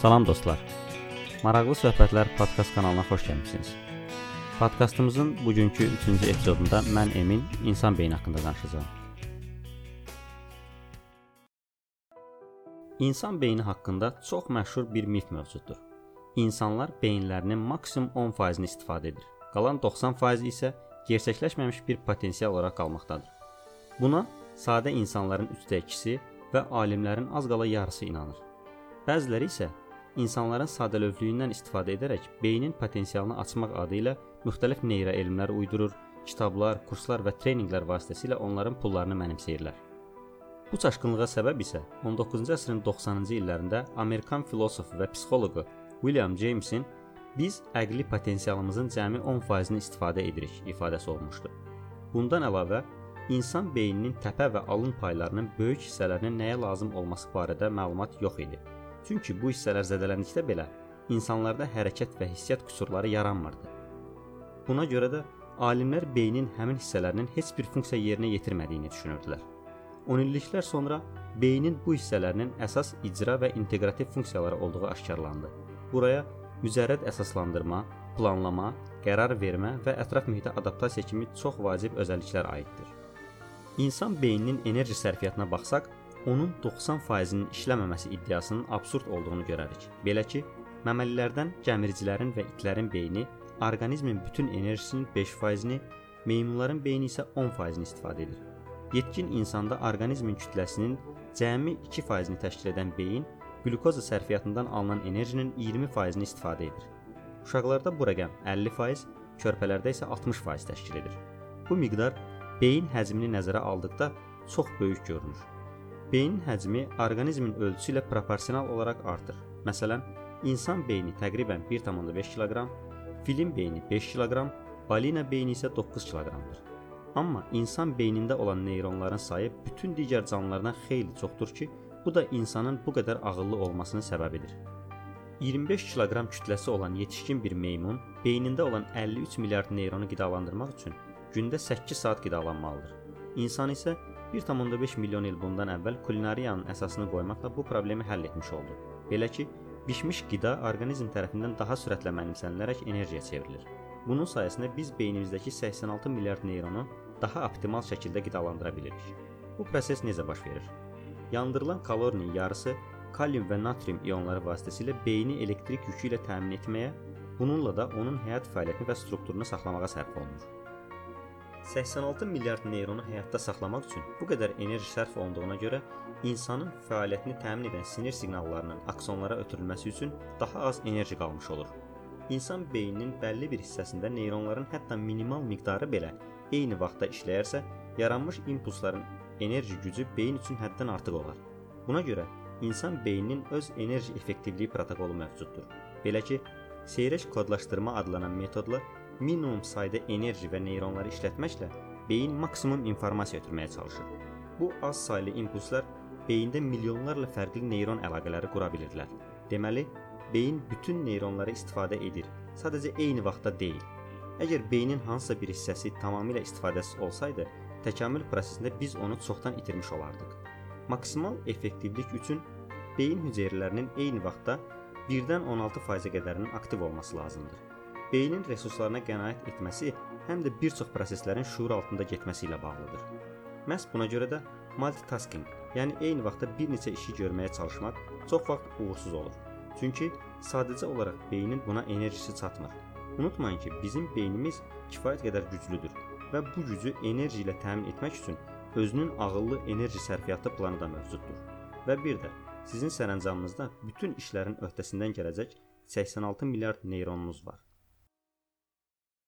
Salam dostlar. Maraqlı söhbətlər podkast kanalına xoş gəlmisiniz. Podkastımızın bugünkü 3-cü epizodunda mən Emin insan beyni haqqında danışacağam. İnsan beyni haqqında çox məşhur bir mif mövcuddur. İnsanlar beyinlərinin maksimum 10%-ni istifadə edir. Qalan 90% isə gerçəkləşməmiş bir potensial olaraq qalmaqdadır. Buna sadə insanların 3də 2-si və alimlərin az qala yarısı inanır. Bəziləri isə insanların sadəlövhlüyündən istifadə edərək beynin potensialını açmaq adı ilə müxtəlif neyroelmlər uydurur, kitablar, kurslar və treninqlər vasitəsilə onların pullarını mənimsəyirlər. Bu çaşqınlığa səbəb isə 19-cu əsrin 90-cı illərində Amerikan filosofu və psixoloqu William Jamesin biz əqli potensialımızın cəmi 10%-ni istifadə edirik ifadəsi olmuşdu. Bundan əlavə, insan beyninin təpə və alın paylarının böyük hissələrinin nəyə lazım olması barədə məlumat yox idi. Çünki bu hissələr zədələndikdə belə insanlarda hərəkət və hissiyat qüsurları yaranmırdı. Buna görə də alimlər beynin həmin hissələrinin heç bir funksiya yerinə yetirmədiyini düşünürdülər. 10 illiklər sonra beynin bu hissələrinin əsas icra və inteqrativ funksiyaları olduğu aşkarlandı. Buraya mücərrəd əsaslandırma, planlama, qərar vermə və ətraf mühitə adaptasiya kimi çox vacib özəlliklər aiddir. İnsan beyninin enerji sərfiyyatına baxsaq, onun 90%-nin işləməməsi iddiasının absurd olduğunu görərik. Belə ki, məməlilərdən gəmiricilərin və itlərin beyni orqanizmin bütün enerjisinin 5%-ni, meymunların beyni isə 10%-ni istifadə edir. Yetkin insanda orqanizmin kütləsinin cəmi 2%-ni təşkil edən beyin qlükoza sərfiyyatından alınan enerjinin 20%-ni istifadə edir. Uşaqlarda bu rəqəm 50%, körpələrdə isə 60% təşkil edir. Bu miqdar beyin həcmini nəzərə aldıqda çox böyük görünür. Beynin həcmi orqanizmin ölçüsü ilə proporsional olaraq artır. Məsələn, insan beyni təqribən 1.5 kq, filin beyni 5 kq, balina beyni isə 9 kq-dır. Amma insan beynində olan neyronların sayı bütün digər canlılardan xeyli çoxdur ki, bu da insanın bu qədər ağıllı olmasının səbəbidir. 25 kiloqram kütləsi olan yetişkin bir meymun beynində olan 53 milyard neyronu qidalandırmaq üçün gündə 8 saat qidalanmalıdır. İnsan isə 1.5 milyon il bundan əvvəl kulinariyanın əsasını qoymaqla bu problemi həll etmiş oldu. Belə ki, bişmiş qida orqanizm tərəfindən daha sürətlə mənimsənilərək energiya çevrilir. Bunun sayəsində biz beynimizdəki 86 milyard neyronu daha optimal şəkildə qidalandıra bilirik. Bu proses necə baş verir? Yandırılan kalorinin yarısı kalium və natrium ionları vasitəsilə beyni elektrik yükü ilə təmin etməyə, bununla da onun həyat fəaliyyətini və strukturunu saxlamağa sərf olunur. 86 milyard neyronu həyatda saxlamaq üçün bu qədər enerji sərf olunduğuna görə insanın fəaliyyətini təmin edən sinir siqnallarının aksonlara ötürülməsi üçün daha az enerji qalmış olur. İnsan beyninin bəlli bir hissəsində neyronların hətta minimal miqdarı belə eyni vaxtda işləyərsə, yaranmış impulsların enerji gücü beyin üçün həddən artıq olar. Buna görə insan beyninin öz enerji effektivliyi protokolu mövcuddur. Belə ki, seyrək kodlaşdırma adlanan metodla minimum sayda enerji və neyronları işlətməklə beyin maksimum informasiya ötürməyə çalışır. Bu az saylı impulslar beyində milyonlarla fərqli neyron əlaqələri qura bilirlər. Deməli, beyin bütün neyronları istifadə edir, sadəcə eyni vaxtda deyil. Əgər beynin hansısa bir hissəsi tamamilə istifadəsiz olsaydı, təkamül prosesində biz onu çoxdan itirmiş olardıq. Maksimal effektivlik üçün beyin hüceyrələrinin eyni vaxtda 1-dən 16%-ə qədərinin aktiv olması lazımdır. Beynin resurslarına qənaət etməsi həm də bir çox proseslərin şuur altında getməsi ilə bağlıdır. Məhz buna görə də multitasking, yəni eyni vaxtda bir neçə işi görməyə çalışmaq çox vaxt uğursuz olur. Çünki sadəcə olaraq beynin buna enerjisi çatmır. Unutmayın ki, bizim beynimiz kifayət qədər güclüdür və bu gücü enerji ilə təmin etmək üçün özünün ağıllı enerji sərfiyyatı planı da mövcuddur. Və bir də sizin sərəncamınızda bütün işlərin öhdəsindən gələcək 86 milyard neyronunuz var.